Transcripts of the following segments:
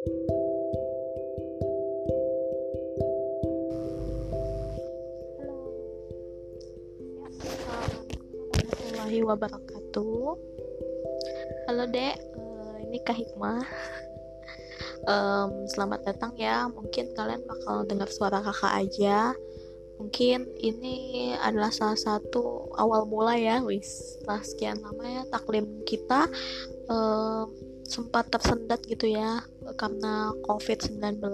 warahmatullahi wabarakatuh. Halo dek, uh, ini Kak Hikmah. Um, Selamat datang ya, mungkin kalian bakal dengar suara kakak aja. Mungkin ini adalah salah satu awal mula ya. Wis, setelah sekian lama ya taklim kita uh, Sempat tersendat gitu ya karena COVID-19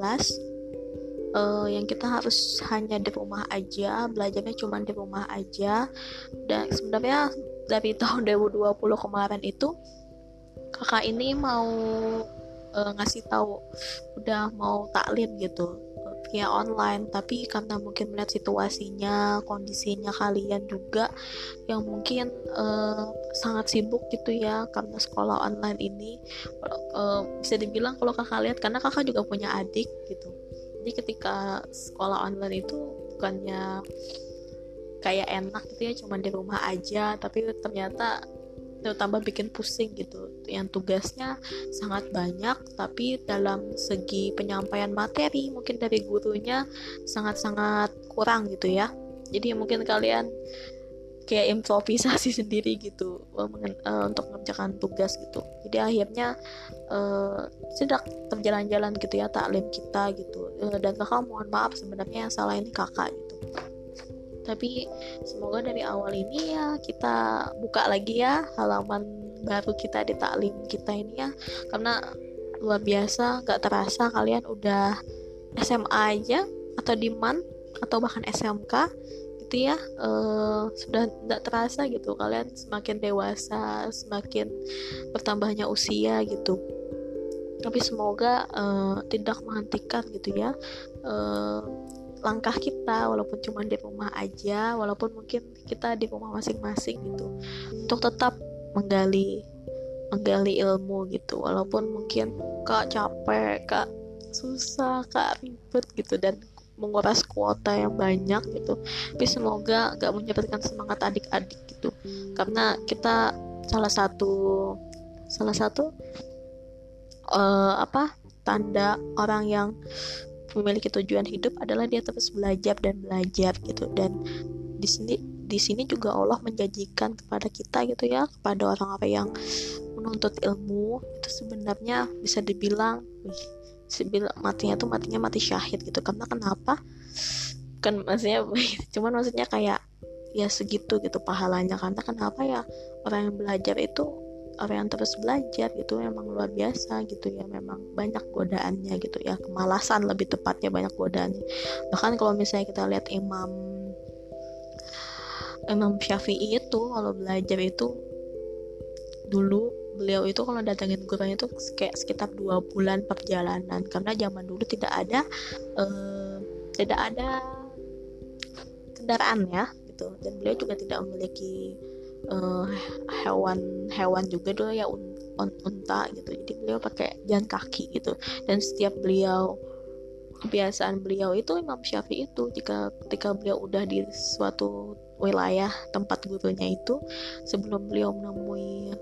uh, yang kita harus hanya di rumah aja belajarnya cuma di rumah aja. Dan sebenarnya dari tahun 2020 kemarin itu kakak ini mau uh, ngasih tahu udah mau taklim gitu via online. Tapi karena mungkin melihat situasinya kondisinya kalian juga yang mungkin uh, sangat sibuk gitu ya karena sekolah online ini uh, bisa dibilang kalau kakak lihat karena kakak juga punya adik gitu. Jadi ketika sekolah online itu bukannya kayak enak gitu ya cuman di rumah aja tapi ternyata tambah bikin pusing gitu. Yang tugasnya sangat banyak tapi dalam segi penyampaian materi mungkin dari gurunya sangat-sangat kurang gitu ya. Jadi mungkin kalian kayak improvisasi sendiri gitu uh, untuk mengerjakan tugas gitu. Jadi akhirnya uh, tidak terjalan-jalan gitu ya taklim kita gitu. Uh, dan kakak mohon maaf sebenarnya yang salah ini kakak gitu tapi semoga dari awal ini ya kita buka lagi ya halaman baru kita di taklim kita ini ya. Karena luar biasa gak terasa kalian udah SMA aja atau di MAN atau bahkan SMK gitu ya. Uh, sudah tidak terasa gitu kalian semakin dewasa semakin bertambahnya usia gitu. Tapi semoga uh, tidak menghentikan gitu ya. Uh, langkah kita walaupun cuma di rumah aja walaupun mungkin kita di rumah masing-masing gitu untuk tetap menggali menggali ilmu gitu. Walaupun mungkin kak capek kak susah kak ribet gitu dan menguras kuota yang banyak gitu. Tapi semoga gak menyebabkan semangat adik-adik gitu. Karena kita salah satu salah satu uh, apa tanda orang yang memiliki tujuan hidup adalah dia terus belajar dan belajar gitu. Dan di sini di sini juga Allah menjanjikan kepada kita gitu ya kepada orang-orang yang menuntut ilmu itu sebenarnya bisa dibilang wih, matinya tuh matinya mati syahid gitu. Karena kenapa? Kan maksudnya cuman maksudnya kayak ya segitu gitu pahalanya. Karena kenapa ya orang yang belajar itu orang yang terus belajar gitu memang luar biasa gitu ya memang banyak godaannya gitu ya kemalasan lebih tepatnya banyak godaannya. Bahkan kalau misalnya kita lihat imam Imam Syafi'i itu kalau belajar itu dulu beliau itu kalau datangin gurunya itu kayak sekitar dua bulan perjalanan. Karena zaman dulu tidak ada uh, tidak ada kendaraan ya gitu. Dan beliau juga tidak memiliki uh, hewan hewan juga dulu ya un, un, unta gitu. Jadi beliau pakai jalan kaki gitu. Dan setiap beliau kebiasaan beliau itu Imam Syafi'i itu jika ketika beliau udah di suatu wilayah tempat gurunya itu sebelum beliau menemui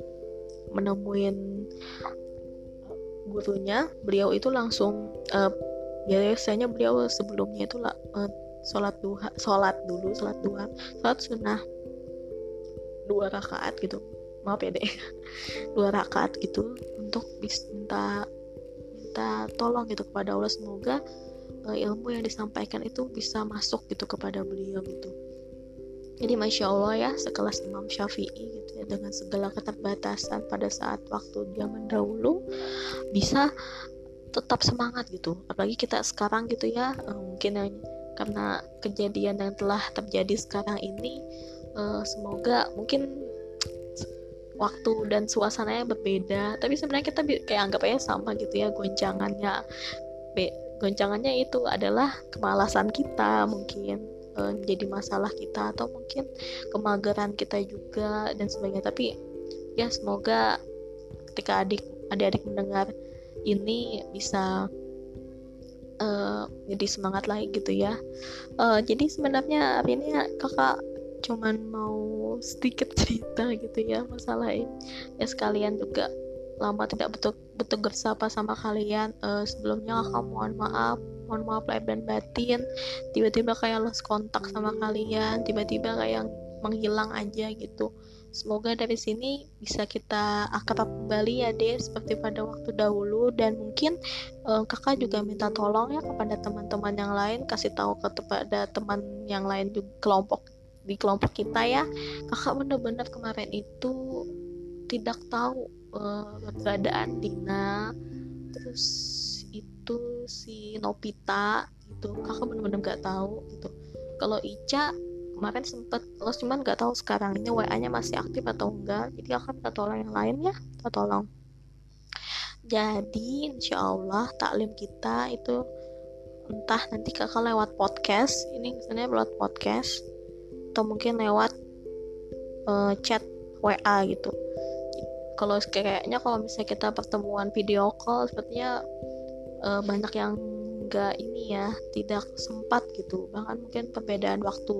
menemuin gurunya beliau itu langsung uh, biasanya beliau sebelumnya itu uh, sholat duha sholat dulu sholat duha sholat sunnah dua rakaat gitu. Maaf ya deh dua rakaat gitu untuk minta minta tolong gitu kepada Allah. Semoga uh, ilmu yang disampaikan itu bisa masuk gitu kepada beliau gitu. Jadi masya Allah ya sekelas Imam Syafi'i gitu ya dengan segala keterbatasan pada saat waktu zaman dahulu bisa tetap semangat gitu. Apalagi kita sekarang gitu ya uh, mungkin karena kejadian yang telah terjadi sekarang ini uh, semoga mungkin waktu dan suasananya berbeda. Tapi sebenarnya kita kayak anggap aja sama gitu ya goncangannya. Be goncangannya itu adalah kemalasan kita mungkin uh, menjadi masalah kita atau mungkin kemageran kita juga dan sebagainya. Tapi ya semoga ketika adik adik-adik mendengar ini bisa uh, jadi semangat lagi gitu ya. Uh, jadi sebenarnya ini kakak cuman mau sedikit cerita gitu ya masalah ini ya sekalian juga lama tidak betul bertegur sapa sama kalian. Uh, sebelumnya kakak mohon maaf mohon maaf lahir dan batin. Tiba-tiba kayak lost kontak sama kalian tiba-tiba kayak menghilang aja gitu. Semoga dari sini bisa kita akrab kembali ya deh seperti pada waktu dahulu. Dan mungkin uh, kakak juga minta tolong ya kepada teman-teman yang lain kasih tahu ke kepada teman yang lain juga kelompok di kelompok kita ya. Kakak bener-bener kemarin itu tidak tahu uh, keberadaan Dina terus itu si Nopita itu kakak bener-bener nggak tahu gitu. Kalau Ica kemarin sempet los cuman nggak tahu sekarang ini WA nya masih aktif atau enggak. Jadi kakak minta tolong yang lain ya minta tolong. Jadi insya Allah taklim kita itu entah nanti kakak lewat podcast ini misalnya lewat podcast atau mungkin lewat uh, chat WA gitu. Kalau kayaknya kalau misalnya kita pertemuan video call sepertinya uh, banyak yang nggak ini ya tidak sempat gitu. Bahkan mungkin perbedaan waktu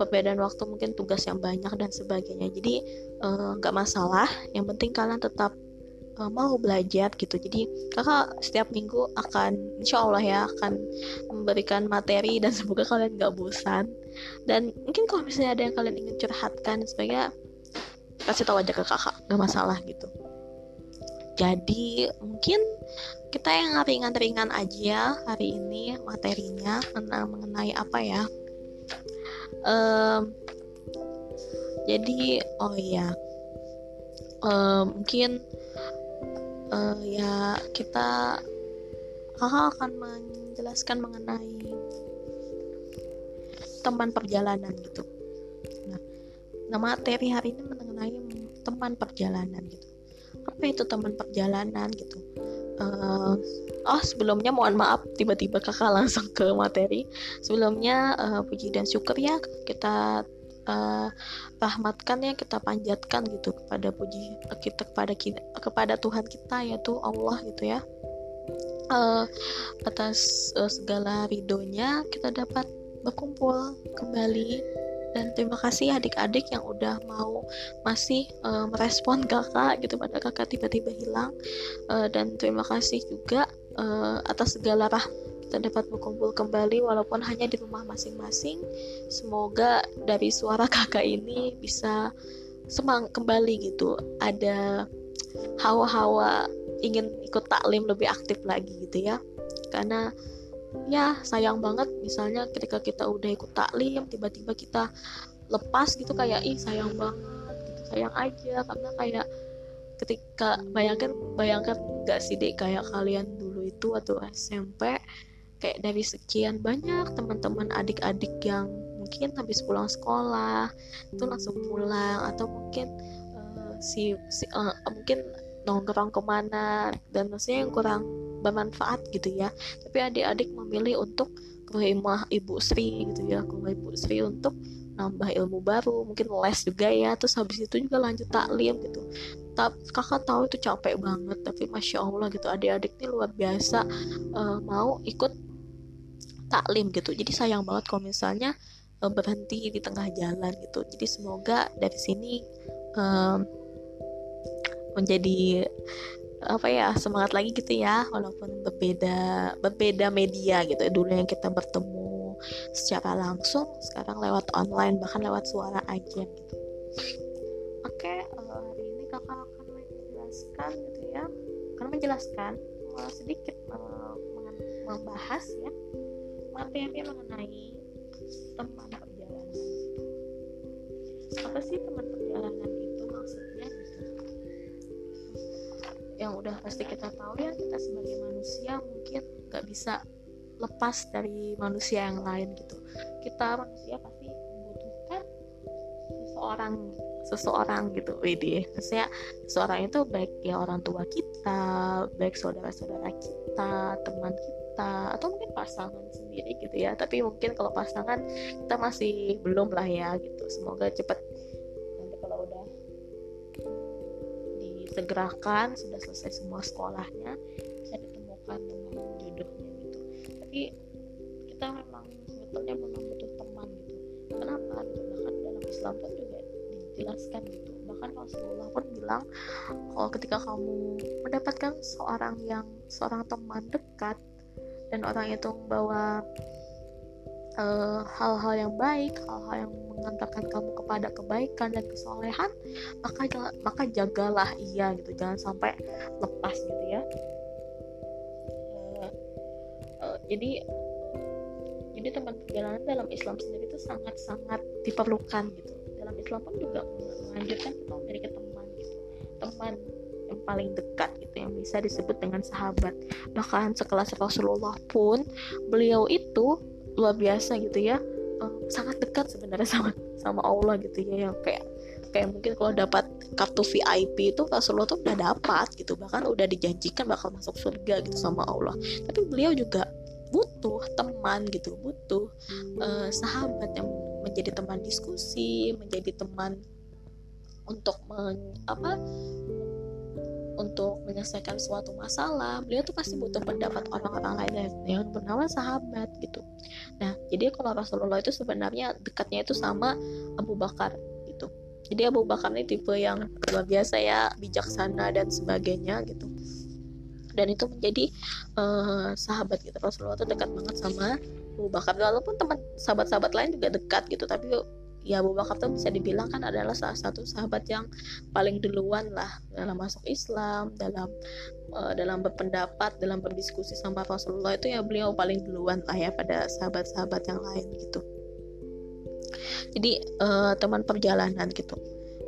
perbedaan waktu mungkin tugas yang banyak dan sebagainya. Jadi eh, nggak uh, masalah. Yang penting kalian tetap uh, mau belajar gitu. Jadi kakak setiap minggu akan insya Allah ya akan memberikan materi dan semoga kalian nggak bosan. Dan mungkin kalau misalnya ada yang kalian ingin curhatkan sebagai kasih tahu aja ke kakak gak masalah gitu. Jadi mungkin kita yang ringan-ringan aja hari ini materinya tentang mengenai apa ya? Um, jadi oh ya um, mungkin uh, ya kita kakak akan menjelaskan mengenai teman perjalanan gitu. Nah, nah materi hari ini mengenai teman perjalanan gitu. Apa itu teman perjalanan gitu? Uh, oh sebelumnya mohon maaf tiba-tiba kakak langsung ke materi. Sebelumnya uh, puji dan syukur ya kita uh, rahmatkan ya kita panjatkan gitu kepada puji kita kepada kita kepada Tuhan kita yaitu Allah gitu ya. Uh, atas uh, segala ridhonya kita dapat berkumpul kembali. Dan terima kasih adik-adik yang udah mau masih uh, merespon kakak gitu pada kakak tiba-tiba hilang. Uh, dan terima kasih juga uh, atas segala rah kita dapat berkumpul kembali walaupun hanya di rumah masing-masing. Semoga dari suara kakak ini bisa semang kembali gitu. Ada hawa-hawa ingin ikut taklim lebih aktif lagi gitu ya. Karena ya sayang banget misalnya ketika kita udah ikut taklim tiba-tiba kita lepas gitu kayak ih sayang banget gitu sayang aja. Karena kayak ketika bayangkan bayangkan gak sih dek kayak kalian dulu itu atau SMP kayak dari sekian banyak teman-teman adik-adik yang mungkin habis pulang sekolah itu langsung pulang atau mungkin uh, si, si uh, mungkin nongkrong ke mana dan maksudnya yang kurang bermanfaat gitu ya. Tapi adik-adik memilih untuk ke rumah ibu Sri gitu ya ke rumah ibu Sri untuk nambah ilmu baru mungkin les juga ya terus habis itu juga lanjut taklim gitu. Tapi kakak tahu itu capek banget tapi masya allah gitu adik-adik ini luar biasa uh, mau ikut taklim gitu. Jadi sayang banget kalau misalnya uh, berhenti di tengah jalan gitu. Jadi semoga dari sini um, menjadi apa ya semangat lagi gitu ya. Walaupun berbeda berbeda media gitu. Dulu yang kita bertemu secara langsung sekarang lewat online bahkan lewat suara aja gitu. Oke okay, uh, eh, hari ini kakak akan menjelaskan gitu ya. Akan menjelaskan uh, sedikit uh, membahas ya materi mengenai teman perjalanan. Apa sih teman perjalanan itu maksudnya? Yang udah pasti kita tahu ya kita sebagai manusia mungkin nggak bisa lepas dari manusia yang lain gitu. Kita manusia pasti membutuhkan seseorang seseorang gitu. Widi maksudnya seseorang itu baik ya orang tua kita baik saudara-saudara kita teman kita atau mungkin pasangan sendiri gitu ya. Tapi mungkin kalau pasangan kita masih belum lah ya gitu. Semoga cepat nanti kalau udah disegerakan sudah selesai semua sekolahnya bisa ditemukan dengan jodohnya gitu. Tapi kita memang sebetulnya memang butuh teman gitu. Kenapa? Gitu bahkan dalam Islam pun juga dijelaskan gitu. Bahkan Rasulullah pun bilang kalau ketika kamu mendapatkan seorang yang seorang teman dekat dan orang itu membawa eh, hal-hal uh, yang baik, hal-hal yang mengantarkan kamu kepada kebaikan dan kesolehan, maka maka jagalah ia gitu, jangan sampai lepas gitu ya. Uh, uh, jadi jadi teman perjalanan dalam Islam sendiri itu sangat-sangat diperlukan gitu. Dalam Islam pun juga menganjurkan kita memiliki teman gitu. Teman yang paling dekat gitu yang bisa disebut dengan sahabat. Bahkan sekelas Rasulullah pun beliau itu luar biasa gitu ya. Um, sangat dekat sebenarnya sama sama Allah gitu ya yang kayak kayak mungkin kalau dapat kartu VIP itu Rasulullah tuh udah dapat gitu. Bahkan udah dijanjikan bakal masuk surga gitu sama Allah. Tapi beliau juga butuh teman gitu butuh uh, sahabat yang menjadi teman diskusi menjadi teman untuk men, apa untuk menyelesaikan suatu masalah beliau tuh pasti butuh pendapat orang-orang lain yang bernama sahabat gitu. Nah jadi kalau Rasulullah itu sebenarnya dekatnya itu sama Abu Bakar gitu. Jadi Abu Bakar ini tipe yang luar biasa ya bijaksana dan sebagainya gitu. Dan itu menjadi uh, sahabat gitu. Rasulullah itu dekat banget sama Abu Bakar. Walaupun teman sahabat-sahabat lain juga dekat gitu. Tapi ya Abu Bakar tuh bisa dibilang kan adalah salah satu sahabat yang paling duluan lah dalam masuk Islam dalam uh, dalam berpendapat dalam berdiskusi sama Rasulullah itu ya beliau paling duluan lah ya pada sahabat-sahabat yang lain gitu. Jadi uh, teman perjalanan gitu.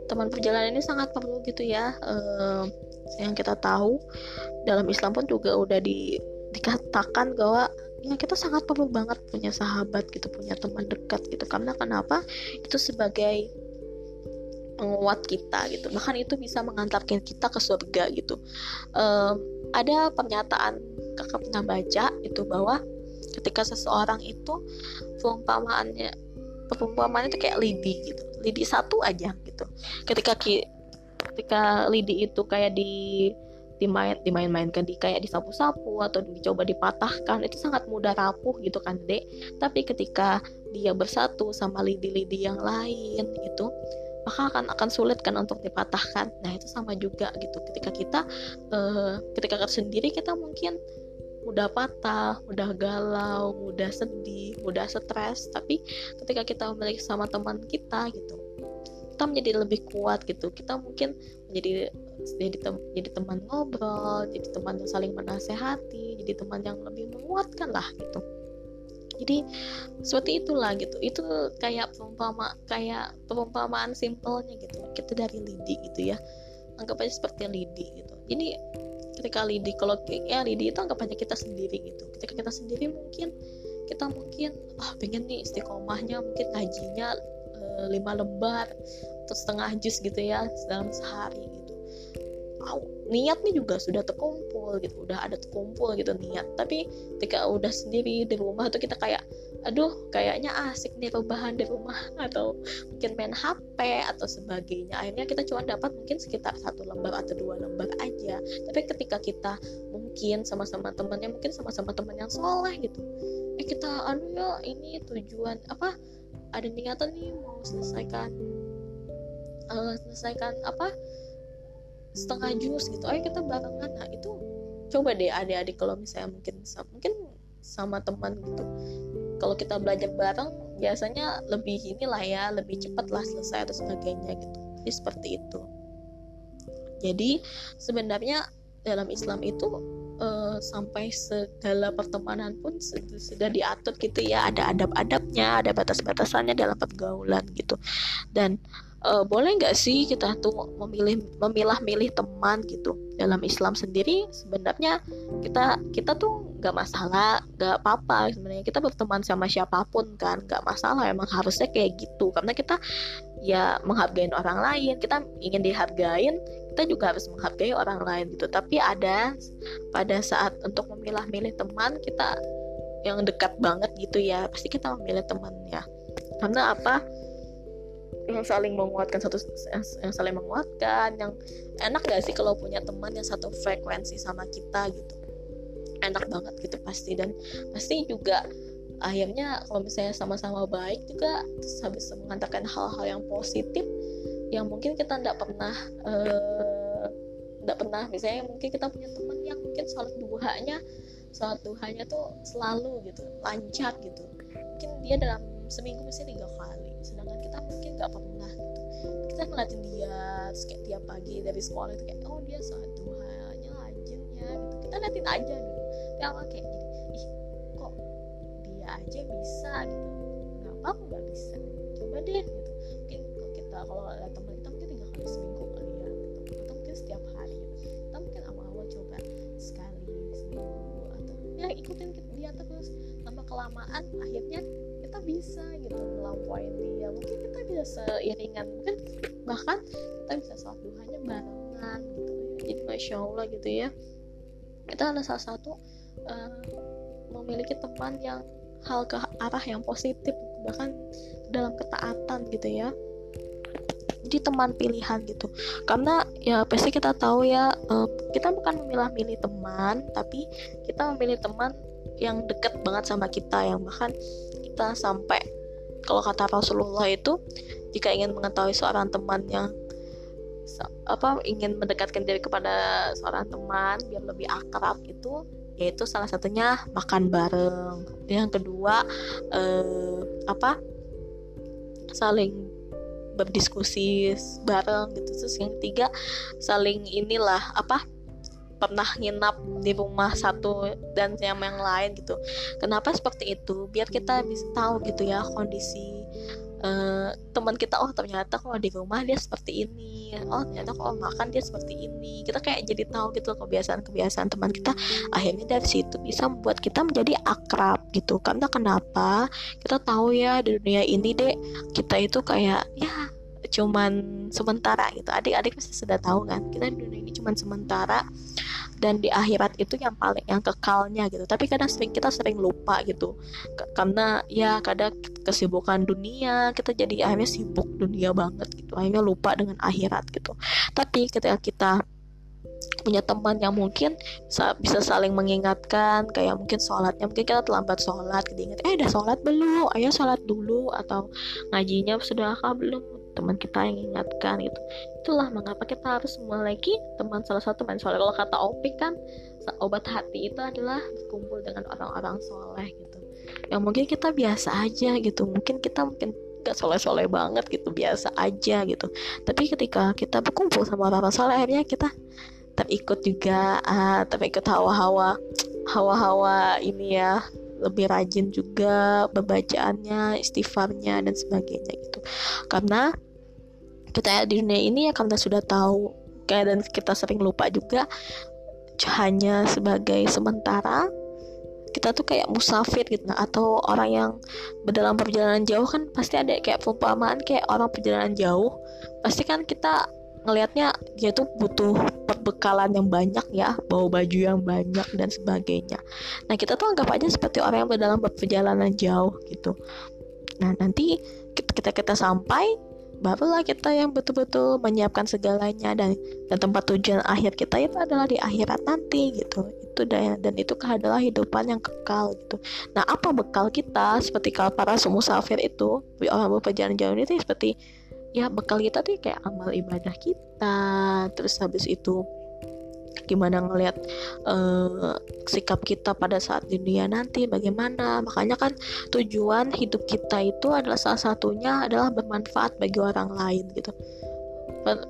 Teman perjalanan ini sangat perlu gitu ya uh, yang kita tahu. Dalam Islam pun juga udah di, dikatakan bahwa ya kita sangat perlu banget punya sahabat gitu punya teman dekat gitu. Karena kenapa? Itu sebagai penguat kita gitu. Bahkan itu bisa mengantarkan kita ke surga gitu. Um, ada pernyataan kakak pernah baca itu bahwa ketika seseorang itu perumpamaannya perumpamaan itu kayak lidi gitu. Lidi satu aja gitu. Ketika ki, ketika lidi itu kayak di dimain dimain-mainkan di kayak disapu-sapu atau dicoba dipatahkan itu sangat mudah rapuh gitu kan dek. Tapi ketika dia bersatu sama lidi-lidi yang lain itu maka akan akan sulit kan untuk dipatahkan. Nah itu sama juga gitu. Ketika kita uh, ketika sendiri kita mungkin mudah patah, mudah galau, mudah sedih, mudah stres. Tapi ketika kita memiliki sama teman kita gitu, kita menjadi lebih kuat gitu. Kita mungkin menjadi jadi tem jadi teman ngobrol jadi teman yang saling menasehati jadi teman yang lebih menguatkan lah gitu. Jadi seperti itulah gitu. Itu kayak perumpama kayak perumpamaan simpelnya gitu. Kita dari lidi gitu ya. Anggap aja seperti lidi gitu. Jadi ketika lidi kalau ya lidi itu anggap aja kita sendiri gitu. Ketika kita sendiri mungkin kita mungkin oh, pengen nih istiqomahnya mungkin ngajinya e, lima lembar atau setengah jus gitu ya dalam sehari niatnya juga sudah terkumpul gitu udah ada terkumpul gitu niat. Tapi ketika udah sendiri di rumah tuh kita kayak aduh kayaknya asik nih rebahan di rumah. Atau mungkin main HP atau sebagainya. Akhirnya kita cuma dapat mungkin sekitar satu lembar atau dua lembar aja. Tapi ketika kita mungkin sama-sama temannya mungkin sama-sama teman yang soleh gitu. Eh kita anu ya ini tujuan apa ada niatan nih mau selesaikan uh, selesaikan apa setengah jus gitu. Ayo kita barengan nah itu coba deh adik-adik kalau misalnya mungkin mungkin sama teman gitu kalau kita belajar bareng biasanya lebih inilah ya lebih cepat lah selesai atau sebagainya gitu. Jadi seperti itu. Jadi sebenarnya dalam Islam itu uh, sampai segala pertemanan pun sudah, diatur gitu ya. Ada adab-adabnya ada batas-batasannya dalam pergaulan gitu. Dan uh, boleh nggak sih kita tuh memilih memilah-milih teman gitu dalam Islam sendiri? Sebenarnya kita kita tuh nggak masalah nggak apa-apa sebenarnya. Kita berteman sama siapa pun kan nggak masalah. Emang harusnya kayak gitu. Karena kita ya menghargai orang lain kita ingin dihargain kita juga harus menghargai orang lain gitu. Tapi ada pada saat untuk memilah-milih teman kita yang dekat banget gitu ya pasti kita memilih teman ya. Karena apa? Yang saling menguatkan satu yang saling menguatkan yang enak gak sih kalau punya teman yang satu frekuensi sama kita gitu? Enak banget gitu pasti. Dan pasti juga akhirnya kalau misalnya sama-sama baik juga terus habis mengantarkan hal-hal yang positif yang mungkin kita tidak pernah tidak uh, pernah. Misalnya mungkin kita punya teman yang mungkin sholat duhanya sholat duhanya tuh selalu gitu lancar gitu. Mungkin dia dalam seminggu mesti tiga kali. Sedangkan kita mungkin nggak pernah gitu. Kita ngeliatin dia terus kayak tiap pagi dari sekolah itu kayak oh dia sholat duhanya rajinnya gitu. Kita liatin aja tapi awal kayak gini ih kok dia aja bisa gitu? Kenapa aku nggak bisa. Coba deh gitu mungkin kalau lihat teman kita mungkin tiga kali seminggu kali ya gitu. atau mungkin setiap hari gitu. kita mungkin awal-awal coba sekali seminggu atau ya ikutin dia terus. Lama kelamaan akhirnya kita bisa gitu melampaui dia. Mungkin kita bisa seiringan mungkin bahkan kita bisa sholat duhanya barengan gitu jadi masya allah gitu ya. Kita adalah salah satu uh, memiliki teman yang hal ke arah yang positif bahkan dalam ketaatan gitu ya jadi teman pilihan gitu. Karena ya pasti kita tahu ya uh, kita bukan memilah-milih teman tapi kita memilih teman yang dekat banget sama kita yang bahkan kita sampai kalau kata Rasulullah itu jika ingin mengetahui seorang teman yang apa ingin mendekatkan diri kepada seorang teman biar lebih akrab itu yaitu salah satunya makan bareng. Yang kedua eh, apa saling berdiskusi bareng gitu. Terus yang ketiga saling inilah apa pernah nginap di rumah satu dan yang yang lain gitu. Kenapa seperti itu? Biar kita bisa tahu gitu ya kondisi uh, teman kita oh ternyata kalau di rumah dia seperti ini. Oh ternyata kalau makan dia seperti ini. Kita kayak jadi tahu gitu kebiasaan-kebiasaan teman kita. Akhirnya dari situ bisa membuat kita menjadi akrab gitu. Karena kenapa? Kita tahu ya di dunia ini deh kita itu kayak ya cuman sementara gitu. Adik-adik pasti sudah tahu kan kita di dunia ini cuman sementara dan di akhirat itu yang paling yang kekalnya gitu. Tapi kadang sering kita sering lupa gitu. Karena ya kadang kesibukan dunia kita jadi akhirnya sibuk dunia banget gitu. Akhirnya lupa dengan akhirat gitu. Tapi ketika kita punya teman yang mungkin bisa saling mengingatkan kayak mungkin sholatnya mungkin kita terlambat sholat ingat eh udah sholat belum? Ayo sholat dulu atau ngajinya sudahkah belum teman kita yang ingatkan gitu. Itulah mengapa kita harus memiliki teman salah satu teman soleh. Kalau kata Opik kan obat hati itu adalah berkumpul dengan orang-orang soleh gitu. Yang mungkin kita biasa aja gitu. Mungkin kita mungkin gak soleh-soleh banget gitu. Biasa aja gitu. Tapi ketika kita berkumpul sama orang-orang soleh akhirnya kita terikut juga uh, terikut hawa-hawa hawa-hawa ini ya lebih rajin juga pembacaannya, istighfarnya dan sebagainya gitu. Karena kita di dunia ini ya karena sudah tahu kayak dan kita sering lupa juga hanya sebagai sementara kita tuh kayak musafir gitu. Nah, atau orang yang berdalam perjalanan jauh kan pasti ada kayak perumpamaan kayak orang perjalanan jauh pasti kan kita ngelihatnya dia tuh butuh perbekalan yang banyak ya bawa baju yang banyak dan sebagainya. Nah kita tuh anggap aja seperti orang yang berdalam perjalanan jauh gitu. Nah nanti kita kita, kita sampai barulah kita yang betul-betul menyiapkan segalanya dan dan tempat tujuan akhir kita itu adalah di akhirat nanti gitu. Itu dan dan itu adalah hidupan yang kekal gitu. Nah apa bekal kita? Seperti kalau para musafir itu orang berperjalanan jauh itu seperti ya bekal kita tuh kayak amal ibadah kita terus habis itu gimana ngelihat uh, sikap kita pada saat di dunia nanti bagaimana. Makanya kan tujuan hidup kita itu adalah salah satunya adalah bermanfaat bagi orang lain gitu.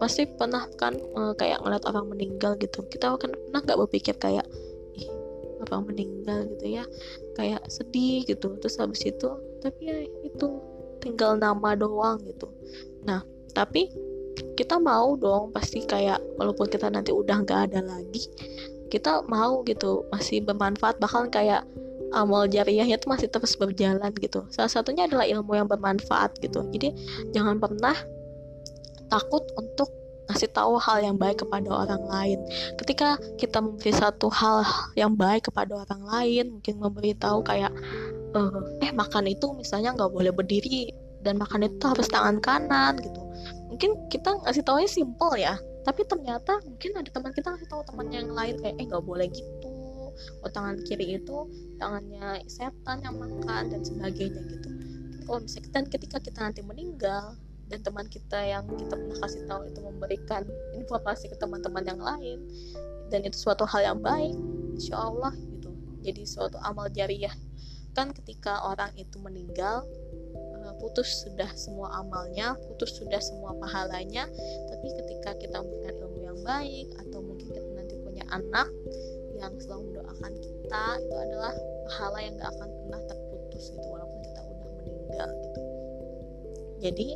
Pasti pernah kan uh, kayak ngeliat orang meninggal gitu. Kita kan pernah nggak berpikir kayak ih orang meninggal gitu ya. Kayak sedih gitu. Terus habis itu tapi ya itu tinggal nama doang gitu. Nah tapi kita mau dong pasti kayak walaupun kita nanti udah nggak ada lagi kita mau gitu masih bermanfaat. Bahkan kayak amal jariahnya itu masih terus berjalan gitu. Salah satunya adalah ilmu yang bermanfaat gitu. Jadi jangan pernah takut untuk ngasih tahu hal yang baik kepada orang lain. Ketika kita memberi satu hal yang baik kepada orang lain mungkin memberitahu kayak eh makan itu misalnya nggak boleh berdiri dan makan itu harus tangan kanan gitu mungkin kita ngasih taunya simple ya. Tapi ternyata mungkin ada teman kita ngasih tahu teman yang lain kayak eh nggak boleh gitu. Oh tangan kiri itu tangannya setan yang makan dan sebagainya gitu. Kalau misalnya dan ketika kita nanti meninggal dan teman kita yang kita pernah kasih tahu itu memberikan informasi ke teman-teman yang lain dan itu suatu hal yang baik insya Allah gitu. Jadi suatu amal jariah. Kan ketika orang itu meninggal putus sudah semua amalnya putus sudah semua pahalanya tapi ketika kita memberikan ilmu yang baik atau mungkin kita nanti punya anak yang selalu mendoakan kita itu adalah pahala yang gak akan pernah terputus gitu walaupun kita udah meninggal gitu. Jadi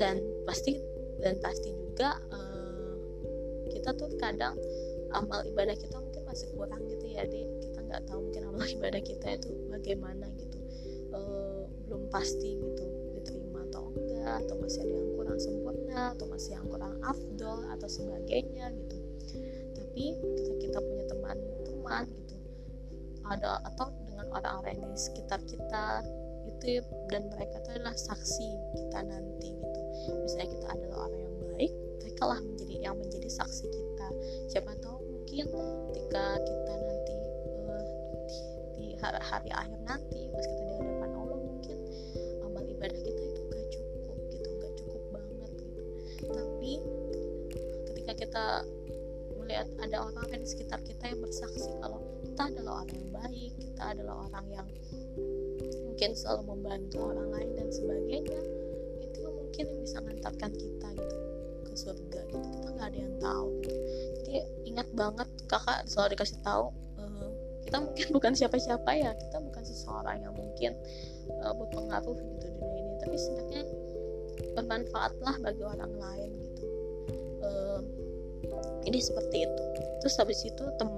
dan pasti dan pasti juga uh, kita tuh kadang amal ibadah kita mungkin masih kurang gitu ya deh kita nggak tahu mungkin amal ibadah kita itu bagaimana belum pasti gitu diterima atau enggak atau masih ada yang kurang sempurna atau masih yang kurang afdol atau sebagainya gitu. Tapi ketika kita punya teman-teman gitu ada atau dengan orang-orang di sekitar kita itu dan mereka itu adalah saksi kita nanti gitu. Misalnya kita adalah orang yang baik mereka lah menjadi yang menjadi saksi kita. Siapa tahu mungkin ketika kita nanti uh, di, hari, hari akhir nanti pas kita di ada orang-orang di sekitar kita yang bersaksi kalau kita adalah orang yang baik kita adalah orang yang mungkin selalu membantu orang lain dan sebagainya mungkin yang bisa mengantarkan kita gitu ke surga gitu. Kita nggak ada yang tahu gitu. Jadi ingat banget kakak selalu dikasih tahu uh, kita mungkin bukan siapa-siapa ya kita bukan seseorang yang mungkin uh, berpengaruh gitu di dunia ini. Tapi sebenarnya bermanfaatlah bagi orang lain gitu. Uh, jadi seperti itu terus habis itu tem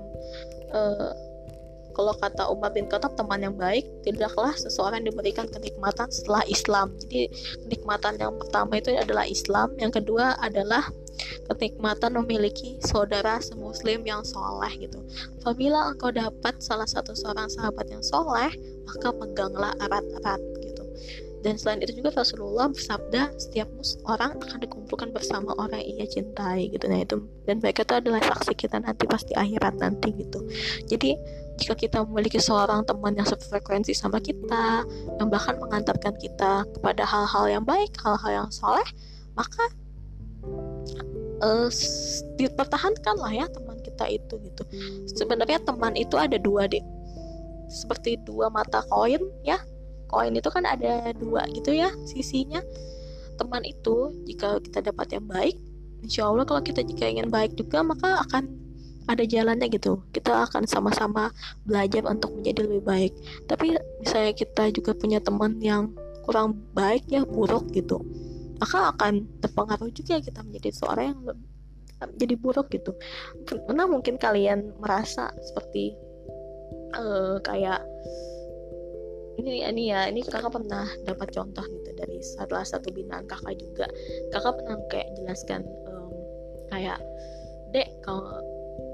uh, kalau kata Umar bin Khattab teman yang baik tidaklah seseorang diberikan kenikmatan setelah Islam. Jadi kenikmatan yang pertama itu adalah Islam, yang kedua adalah kenikmatan memiliki saudara semuslim yang soleh gitu. Apabila engkau dapat salah satu seorang sahabat yang soleh, maka peganglah erat-erat. Dan selain itu juga Rasulullah bersabda setiap orang akan dikumpulkan bersama orang yang ia cintai gitu. Nah itu dan mereka itu adalah saksi kita nanti pasti akhirat nanti gitu. Jadi jika kita memiliki seorang teman yang sefrekuensi sama kita, yang bahkan mengantarkan kita kepada hal-hal yang baik, hal-hal yang soleh, maka uh, dipertahankan lah ya teman kita itu gitu. Sebenarnya teman itu ada dua deh, seperti dua mata koin ya. Koin itu kan ada dua gitu ya sisinya. Teman itu jika kita dapat yang baik, insya Allah kalau kita jika ingin baik juga maka akan ada jalannya gitu. Kita akan sama-sama belajar untuk menjadi lebih baik. Tapi misalnya kita juga punya teman yang kurang baik ya buruk gitu maka akan terpengaruh juga kita menjadi seorang yang jadi buruk gitu. Karena mungkin kalian merasa seperti uh, kayak ini ini ya ini kakak pernah dapat contoh gitu dari salah satu binaan kakak juga. Kakak pernah kayak jelaskan um, kayak dek kalau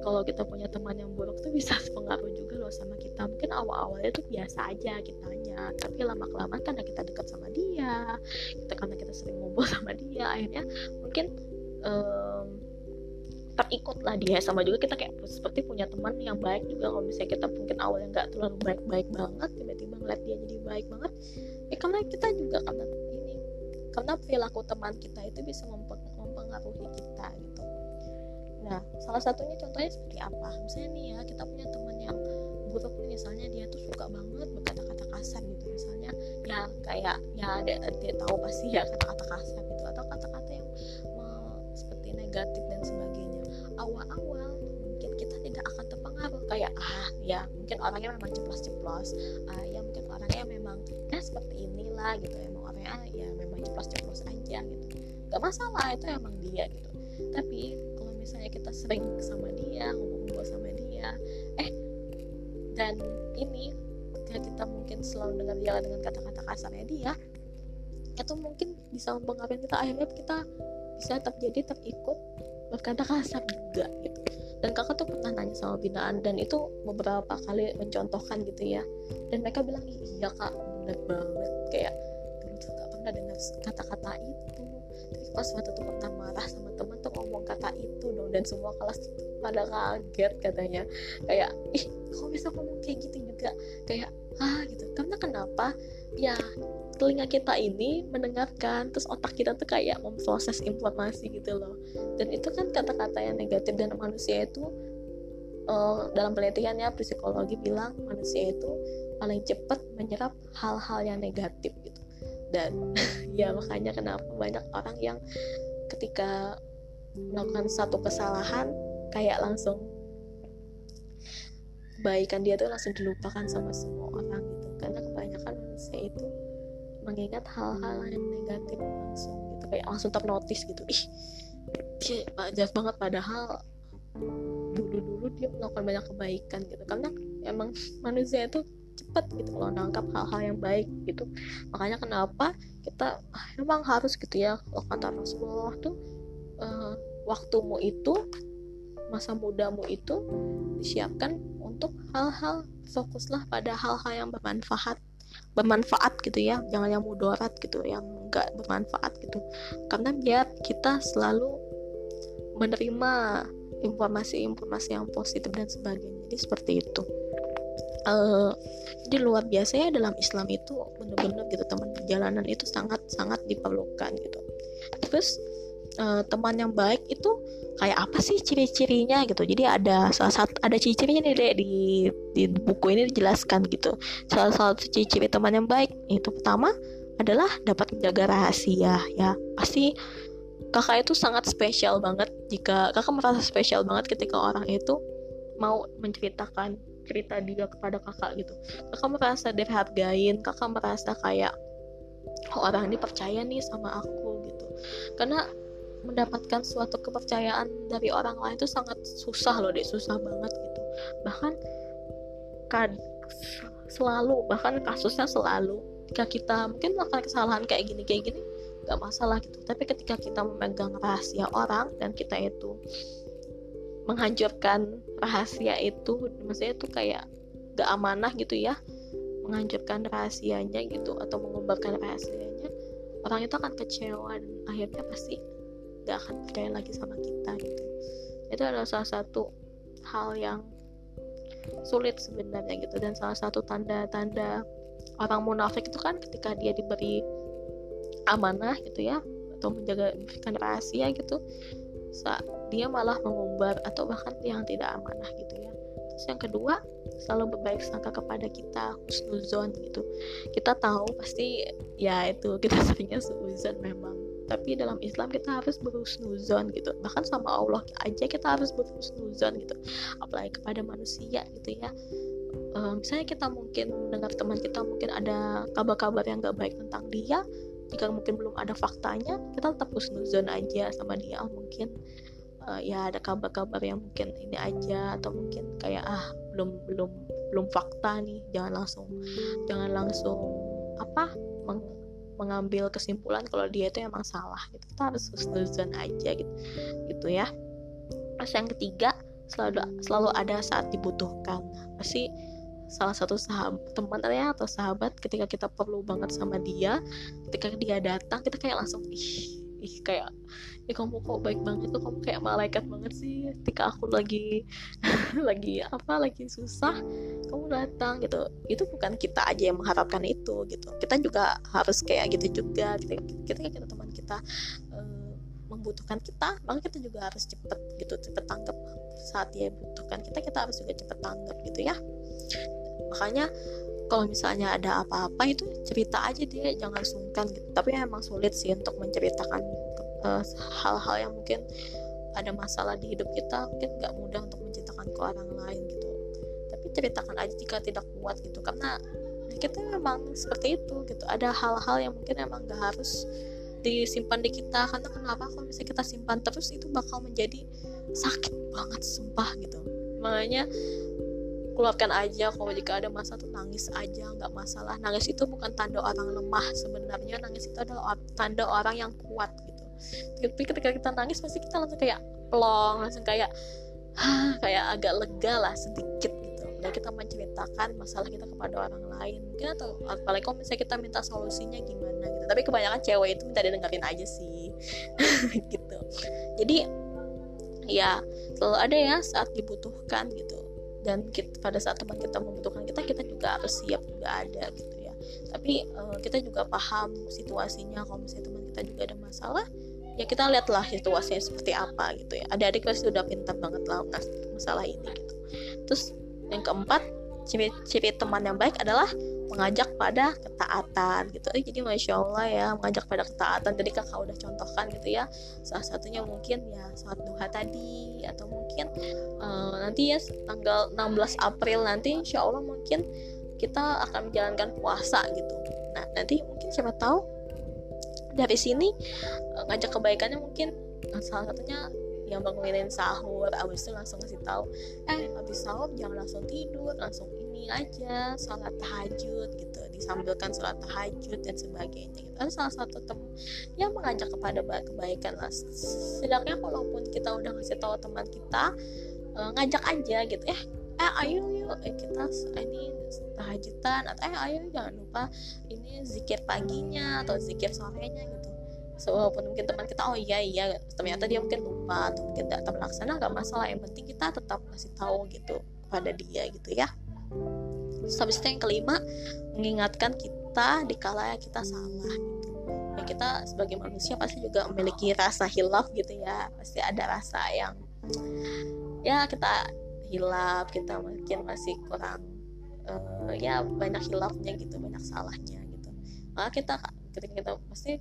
kalau kita punya teman yang buruk tuh bisa pengaruh juga loh sama kita. Mungkin awal-awalnya tuh biasa aja kitanya tapi lama kelamaan karena kita dekat sama dia kita karena kita sering ngobrol sama dia akhirnya mungkin um, terikut lah dia. Sama juga kita kayak seperti punya teman yang baik juga. Kalau misalnya kita mungkin awalnya nggak terlalu baik-baik banget tiba-tiba ngeliat dia jadi baik banget ya karena kita juga karena ini karena perilaku teman kita itu bisa mempengaruhi kita gitu. Nah, salah satunya contohnya seperti apa? Misalnya nih ya, kita punya teman yang buruk nih, misalnya dia tuh suka banget berkata-kata kasar gitu. Misalnya ya kayak ya dia, dia tahu pasti ya kata-kata kasar gitu. Atau kata-kata yang seperti negatif ah ya mungkin orangnya memang ceplos-ceplos, ah ya mungkin orangnya memang ya seperti inilah gitu. Emang orangnya ya memang ceplos-ceplos aja gitu. Gak masalah itu emang dia gitu. Tapi misalnya kita sering sama dia ngomong-ngomong sama dia eh dan ini ketika kita mungkin selalu dengar dia dengan kata-kata kasarnya dia itu mungkin bisa mempengaruhi kita akhirnya kita bisa terjadi terikut berkata kasar juga gitu dan kakak tuh pernah nanya sama binaan dan itu beberapa kali mencontohkan gitu ya. Dan mereka bilang iya kak bener banget. Kayak dulu tuh gak pernah dengar kata-kata itu. Tapi pas waktu itu pernah marah sama temen tuh ngomong kata itu dong dan semua kelas pada kaget katanya. Kayak ih kok bisa ngomong kayak gitu juga? Kayak ah gitu. Karena kenapa? Ya telinga kita ini mendengarkan terus otak kita tuh kayak memproses informasi gitu loh. Dan itu kan kata-kata yang negatif dan manusia itu uh, dalam penelitiannya psikologi bilang manusia itu paling cepat menyerap hal-hal yang negatif gitu. Dan ya makanya kenapa banyak orang yang ketika melakukan satu kesalahan kayak langsung kebaikan dia tuh langsung dilupakan sama semua orang gitu. Karena kebanyakan manusia itu mengingat hal-hal yang negatif langsung gitu kayak langsung ternotis gitu. Ih dia jahat banget padahal dulu-dulu dia melakukan banyak kebaikan gitu. Karena emang manusia itu cepat gitu kalau nangkap hal-hal yang baik gitu. Makanya kenapa kita ah, emang harus gitu ya kalau kata Rasulullah tuh uh, waktumu itu masa mudamu itu disiapkan untuk hal-hal fokuslah pada hal-hal yang bermanfaat bermanfaat gitu ya jangan yang mudarat gitu yang enggak bermanfaat gitu. Karena biar kita selalu menerima informasi-informasi yang positif dan sebagainya. Jadi seperti itu. Uh, jadi luar biasa ya dalam Islam itu benar-benar gitu teman perjalanan itu sangat sangat diperlukan gitu. Terus uh, teman yang baik itu kayak apa sih ciri-cirinya gitu. Jadi ada salah satu ada ciri-cirinya nih deh di di buku ini dijelaskan gitu. Salah satu ciri-ciri teman yang baik itu pertama adalah dapat menjaga rahasia ya. Pasti kakak itu sangat spesial banget jika kakak merasa spesial banget ketika orang itu mau menceritakan cerita dia kepada kakak gitu. Kakak merasa dihargain kakak merasa kayak oh, orang ini percaya nih sama aku gitu. Karena mendapatkan suatu kepercayaan dari orang lain itu sangat susah loh deh susah banget gitu. Bahkan kad selalu bahkan kasusnya selalu. Ketika kita mungkin melakukan kesalahan kayak gini kayak gini nggak masalah gitu. Tapi ketika kita memegang rahasia orang dan kita itu menghancurkan rahasia itu maksudnya itu kayak gak amanah gitu ya menghancurkan rahasianya gitu atau mengumbarkan rahasianya orang itu akan kecewa dan akhirnya pasti gak akan percaya lagi sama kita gitu. Itu adalah salah satu hal yang sulit sebenarnya gitu. Dan salah satu tanda-tanda orang munafik itu kan ketika dia diberi amanah gitu ya atau menjaga rahasia gitu saat dia malah mengumbar atau bahkan yang tidak amanah gitu ya. Terus yang kedua selalu berbaik sangka kepada kita husnuzon gitu. Kita tahu pasti ya itu kita seringnya suzon memang tapi dalam Islam kita harus berhusnuzon gitu. Bahkan sama Allah aja kita harus berhusnuzon gitu. Apalagi kepada manusia gitu ya. Um, misalnya kita mungkin mendengar teman kita mungkin ada kabar-kabar yang gak baik tentang dia jika mungkin belum ada faktanya kita tetap husnuzon aja sama dia mungkin. Uh, ya ada kabar-kabar yang mungkin ini aja atau mungkin kayak ah belum belum belum fakta nih jangan langsung jangan langsung apa mengambil kesimpulan kalau dia itu emang salah gitu. Kita harus husnuzon aja gitu gitu ya. Terus yang ketiga selalu selalu ada saat dibutuhkan. Pasti salah satu sahabat teman ya atau sahabat ketika kita perlu banget sama dia ketika dia datang kita kayak langsung ih ih kayak ya kamu kok baik banget tuh? Kamu kayak malaikat banget sih. Ketika aku lagi lagi apa lagi susah kamu datang gitu. Itu bukan kita aja yang mengharapkan itu gitu. Kita juga harus kayak gitu juga. Kita kita, kita teman kita uh, membutuhkan kita maka kita juga harus cepet gitu. Cepet tanggap saat dia butuhkan kita kita harus juga cepet tanggap gitu ya. Makanya kalau misalnya ada apa-apa itu cerita aja dia jangan sungkan gitu. Tapi emang sulit sih untuk menceritakan eh, hal-hal yang mungkin ada masalah di hidup kita mungkin nggak mudah untuk menceritakan ke orang lain gitu. Tapi ceritakan aja jika tidak kuat gitu. Karena kita memang seperti itu gitu. Ada hal-hal yang mungkin emang nggak harus disimpan di kita. Karena kenapa? Kalau misalnya kita simpan terus itu bakal menjadi sakit banget sumpah gitu. Makanya keluarkan aja kalau jika ada masa tuh nangis aja nggak masalah. Nangis itu bukan tanda orang lemah sebenarnya. Nangis itu adalah tanda orang yang kuat gitu tapi ketika kita nangis pasti kita langsung kayak plong langsung kayak kayak agak lega lah sedikit gitu. Dan kita menceritakan masalah kita kepada orang lain. Mungkin atau apalagi kalau misalnya kita minta solusinya gimana gitu. Tapi kebanyakan cewek itu minta didengarin aja sih. Gitu. Jadi ya selalu ada ya saat dibutuhkan gitu. Dan kita, pada saat teman kita membutuhkan kita kita juga harus siap juga ada gitu ya. Tapi uh, kita juga paham situasinya. Kalau misalnya teman kita juga ada masalah ya kita lihatlah situasinya seperti apa gitu ya. Adik-adik pasti udah pintar banget lah masalah ini gitu. Terus yang keempat ciri-ciri teman yang baik adalah mengajak pada ketaatan gitu. Eh, jadi masya Allah ya mengajak pada ketaatan. Jadi kakak udah contohkan gitu ya. Salah satunya mungkin ya saat duha tadi atau mungkin uh, nanti ya tanggal 16 April nanti insya Allah mungkin kita akan menjalankan puasa gitu. Nah nanti mungkin siapa tahu dari sini uh, ngajak kebaikannya mungkin salah satunya yang bangunin sahur abis itu langsung kasih tahu eh habis sahur jangan langsung tidur langsung ini aja sholat tahajud gitu disambilkan sholat tahajud dan sebagainya gitu. ada salah satu tem yang mengajak kepada kebaikan lah setidaknya walaupun kita udah ngasih tahu teman kita uh, ngajak aja gitu eh eh ayo yuk eh, kita ini tahajudan atau eh ayo jangan lupa ini zikir paginya atau zikir sorenya gitu so, walaupun mungkin teman kita oh iya iya ternyata dia mungkin lupa atau mungkin tidak terlaksana gak masalah yang penting kita tetap kasih tahu gitu pada dia gitu ya Terus habis itu yang kelima mengingatkan kita di kala kita salah gitu. Ya kita sebagai manusia pasti juga memiliki rasa hilaf gitu ya. Pasti ada rasa yang ya kita hilaf, kita mungkin masih kurang uh, ya banyak hilafnya gitu, banyak salahnya gitu. Maka kita ketika kita pasti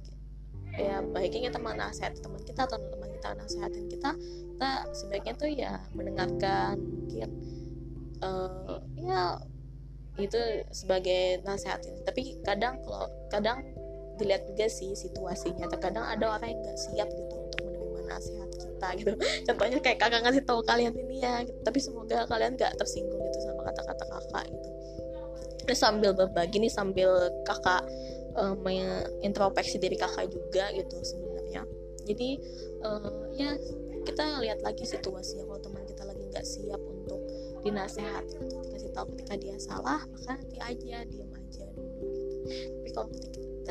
ya baiknya kita menasehati teman kita atau teman kita nasehatin kita kita sebaiknya tuh ya mendengarkan mungkin uh, ya itu sebagai nasihat ini tapi kadang kalau kadang dilihat juga sih situasinya terkadang ada orang yang nggak siap gitu untuk menerima nasihat kita gitu. Contohnya kayak kakak ngasih tahu kalian ini ya gitu. tapi semoga kalian nggak tersinggung gitu sama kata-kata kakak gitu. Ini sambil berbagi nih sambil kakak uh, mengintrospeksi diri kakak juga gitu sebenarnya. Jadi uh, ya kita lihat lagi situasinya kalau teman kita lagi nggak siap untuk dinasehati untuk dikasih tahu ketika dia salah maka nanti aja diem aja dulu gitu. Tapi kalau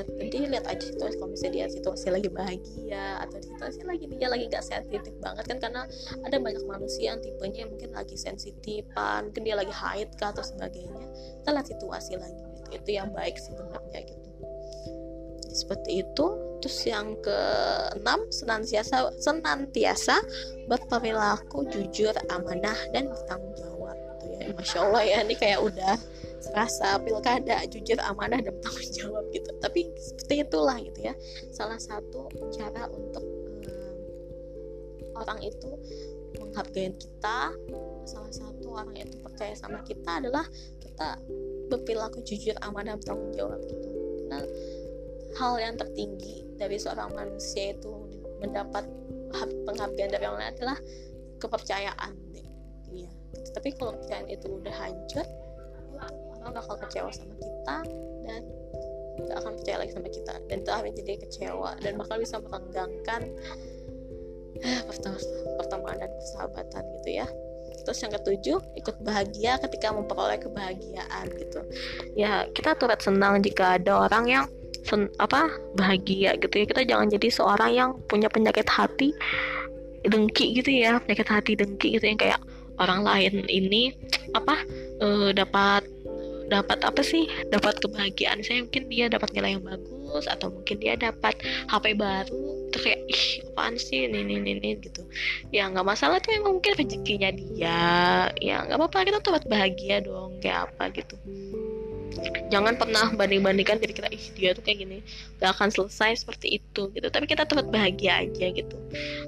nanti lihat aja situasi kalau misalnya dia situasi lagi bahagia atau situasi lagi dia lagi gak sensitif banget kan karena ada banyak manusia yang tipenya mungkin lagi sensitifan mungkin dia lagi haid kah atau sebagainya. Kita lihat situasi lagi gitu. Itu yang baik sebenarnya gitu. Seperti itu. Terus yang keenam senantiasa senantiasa berperilaku jujur amanah dan bertanggung jawab. Masya allah ya ini kayak udah serasa pilkada jujur amanah dan bertanggung jawab gitu. Tapi seperti itulah gitu ya. Salah satu cara untuk um, orang itu menghargai kita salah satu orang itu percaya sama kita adalah kita berperilaku jujur amanah bertanggung jawab gitu. Karena hal yang tertinggi dari seorang manusia itu mendapat penghargaan dari orang lain adalah kepercayaan tapi kalau kepercayaan itu udah hancur orang bakal kecewa sama kita dan gak akan percaya lagi sama kita dan itu akan jadi kecewa dan bakal bisa merenggangkan eh, pertemanan dan persahabatan gitu ya. Terus yang ketujuh ikut bahagia ketika memperoleh kebahagiaan gitu. Ya kita turut senang jika ada orang yang sen apa bahagia gitu ya. Kita jangan jadi seorang yang punya penyakit hati dengki gitu ya penyakit hati dengki gitu yang kayak orang lain ini apa uh, dapat dapat apa sih? Dapat kebahagiaan. Saya mungkin dia dapat nilai yang bagus atau mungkin dia dapat HP baru. Terus kayak ih apaan sih? Ini ini ini gitu. Ya nggak masalah tuh mungkin rezekinya dia. Ya nggak apa-apa. Kita tuh bahagia dong kayak apa gitu. Jangan pernah banding-bandingkan diri kita ih dia tuh kayak gini gak akan selesai seperti itu gitu. Tapi kita tetap bahagia aja gitu.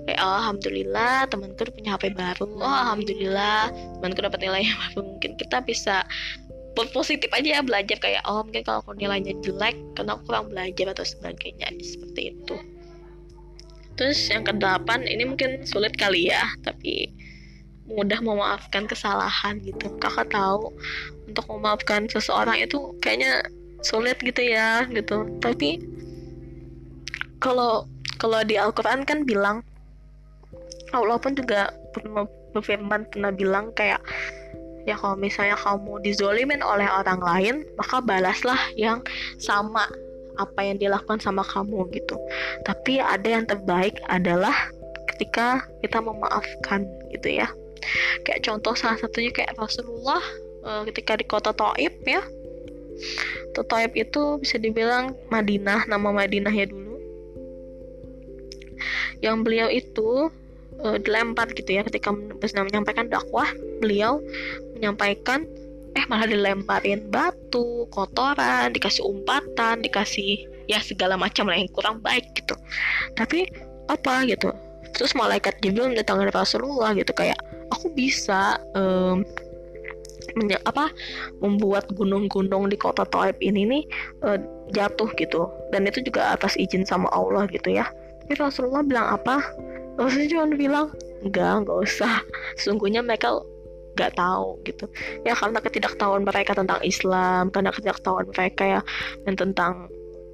Kayak oh, alhamdulillah temanku punya HP baru. Oh alhamdulillah temanku dapat nilai yang baru. Mungkin kita bisa positif aja ya belajar kayak oh mungkin kalau nilainya jelek karena aku kurang belajar atau sebagainya seperti itu. Terus yang kedelapan ini mungkin sulit kali ya tapi mudah memaafkan kesalahan gitu. Kakak tahu untuk memaafkan seseorang itu kayaknya sulit gitu ya gitu. Tapi kalau kalau di Al-Quran kan bilang Allah pun juga berfirman pernah bilang kayak ya kalau misalnya kamu dizolimin oleh orang lain maka balaslah yang sama apa yang dilakukan sama kamu gitu. Tapi ada yang terbaik adalah ketika kita memaafkan gitu ya. Kayak contoh salah satunya kayak Rasulullah uh, ketika di kota Taif ya. Taib itu bisa dibilang Madinah nama Madinah ya dulu. Yang beliau itu uh, dilempar gitu ya ketika menyampaikan dakwah beliau menyampaikan eh malah dilemparin batu kotoran dikasih umpatan dikasih ya segala macam lah yang kurang baik gitu. Tapi apa gitu. Terus malaikat Jibril mendatangi Rasulullah gitu kayak aku bisa um, apa membuat gunung-gunung di kota Taib ini nih uh, jatuh gitu. Dan itu juga atas izin sama Allah gitu ya. Tapi Rasulullah bilang apa? Rasulullah cuma bilang enggak enggak usah. Sungguhnya mereka nggak tahu gitu. Ya karena ketidaktahuan mereka tentang Islam karena ketidaktahuan mereka ya dan tentang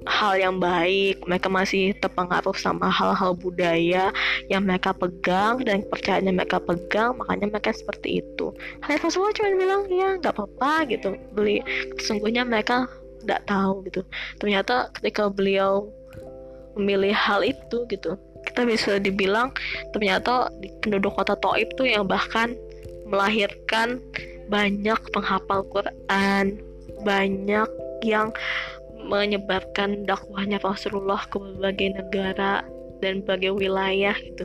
hal yang baik mereka masih terpengaruh sama hal-hal budaya yang mereka pegang dan kepercayaan mereka pegang makanya mereka seperti itu. Hal semua cuma bilang ya nggak apa-apa gitu. Beli sesungguhnya mereka nggak tahu gitu. Ternyata ketika beliau memilih hal itu gitu kita bisa dibilang ternyata di penduduk kota Taib tuh yang bahkan melahirkan banyak penghafal Quran, banyak yang menyebarkan dakwahnya Rasulullah ke berbagai negara dan berbagai wilayah gitu.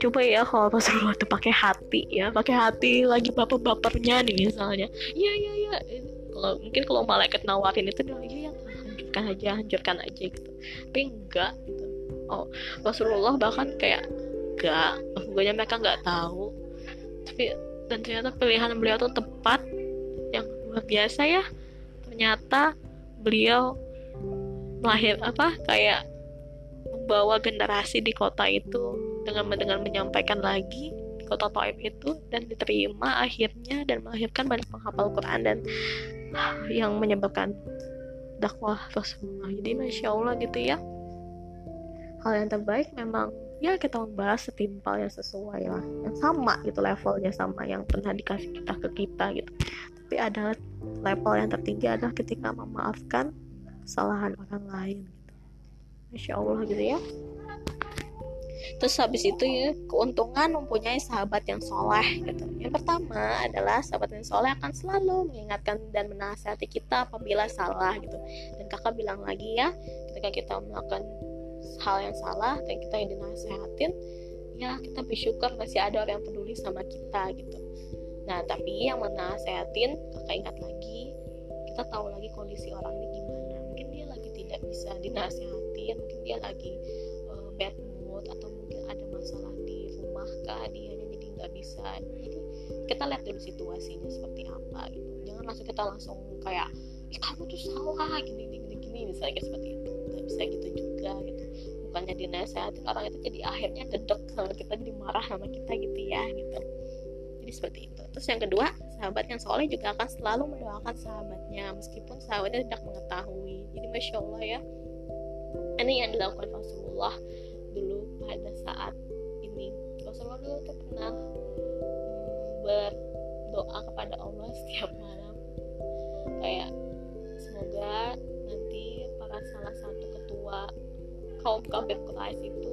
Coba ya kalau Rasulullah tuh pakai hati ya, pakai hati lagi baper-bapernya nih misalnya. Iya iya iya. Kalau mungkin kalau malaikat nawarin itu dia iya ya hancurkan aja, hancurkan aja gitu. Tapi enggak gitu. Oh, Rasulullah bahkan kayak enggak, sesungguhnya mereka nggak tahu. Tapi dan ternyata pilihan beliau tuh tepat. Yang luar biasa ya. Ternyata beliau lahir apa kayak membawa generasi di kota itu dengan dengan menyampaikan lagi di kota Taif itu dan diterima akhirnya dan melahirkan banyak penghafal Quran dan yang menyebabkan dakwah Rasulullah. Jadi masya Allah gitu ya. Hal yang terbaik memang ya kita membahas setimpal yang sesuai lah. Yang sama gitu levelnya sama yang pernah dikasih kita ke kita gitu. Tapi ada level yang tertinggi adalah ketika memaafkan kesalahan orang lain gitu. Masya allah gitu ya. Terus habis itu ya keuntungan mempunyai sahabat yang soleh gitu. Yang pertama adalah sahabat yang soleh akan selalu mengingatkan dan menasihati kita apabila salah gitu. Dan kakak bilang lagi ya ketika kita melakukan hal yang salah dan kita yang dinasehatin ya kita bersyukur masih ada orang yang peduli sama kita gitu. Nah tapi yang menasehatin kakak ingat lagi kita tahu lagi kondisi orang ini gimana. Mungkin dia lagi tidak bisa dinasehatin mungkin dia lagi uh, bad mood atau mungkin ada masalah di rumah kah dia jadi nggak bisa. Jadi kita lihat dulu situasinya seperti apa gitu. Jangan langsung kita langsung kayak kamu tuh salah gini gini gini misalnya seperti itu. Nggak bisa gitu juga gitu bukannya dinasehatin orang itu jadi akhirnya dedek sama kita jadi marah sama kita gitu ya gitu. Jadi seperti itu. Terus yang kedua sahabat yang soleh juga akan selalu mendoakan sahabatnya meskipun sahabatnya tidak mengetahui. Jadi masya allah ya. Ini yang dilakukan Rasulullah dulu pada saat ini. Rasulullah dulu tuh pernah berdoa kepada Allah setiap malam. Kayak semoga nanti para salah satu ketua kaum kafir Quraisy itu